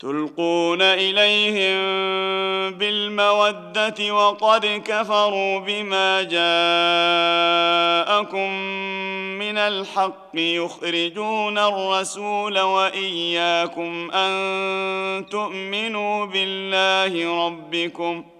تلقون إليهم بالمودة وقد كفروا بما جاءكم من الحق يخرجون الرسول وإياكم أن تؤمنوا بالله ربكم ۖ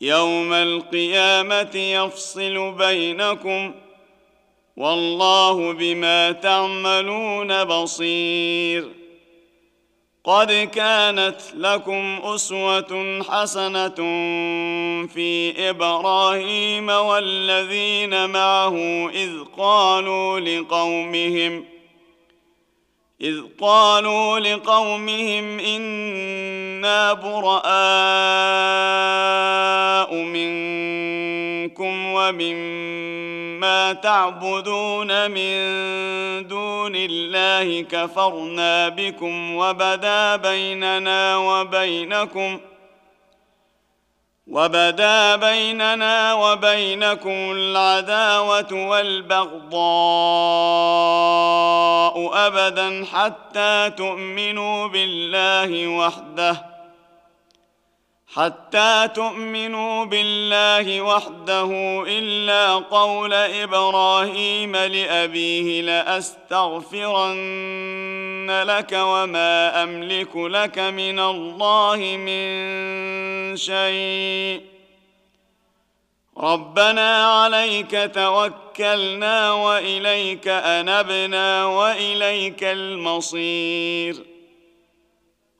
يوم القيامة يفصل بينكم والله بما تعملون بصير. قد كانت لكم أسوة حسنة في إبراهيم والذين معه إذ قالوا لقومهم إذ قالوا لقومهم إنا براء ومما تعبدون من دون الله كفرنا بكم وبدا بيننا وبينكم وبدا بيننا وبينكم العداوة والبغضاء أبدا حتى تؤمنوا بالله وحده حتى تؤمنوا بالله وحده إلا قول إبراهيم لأبيه لأستغفرن لك وما أملك لك من الله من شيء. ربنا عليك توكلنا وإليك أنبنا وإليك المصير.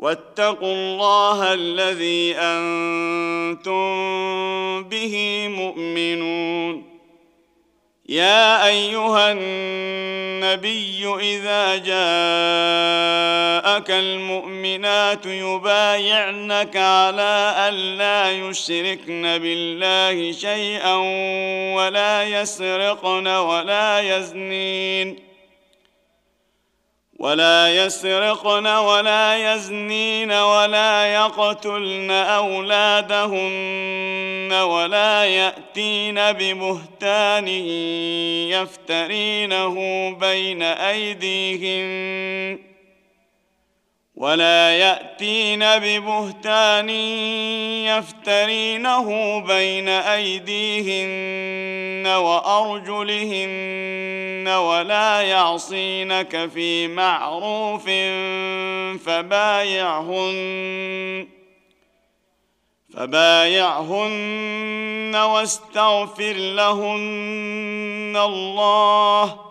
واتقوا الله الذي أنتم به مؤمنون. يا أيها النبي إذا جاءك المؤمنات يبايعنك على أن لا يشركن بالله شيئا ولا يسرقن ولا يزنين. ولا يسرقن ولا يزنين ولا يقتلن أولادهن ولا يأتين ببهتان يفترينه بين أيديهن ولا يأتين ببهتان يفترينه بين أيديهن وأرجلهن ولا يعصينك في معروف فبايعهن فبايعهن واستغفر لهن الله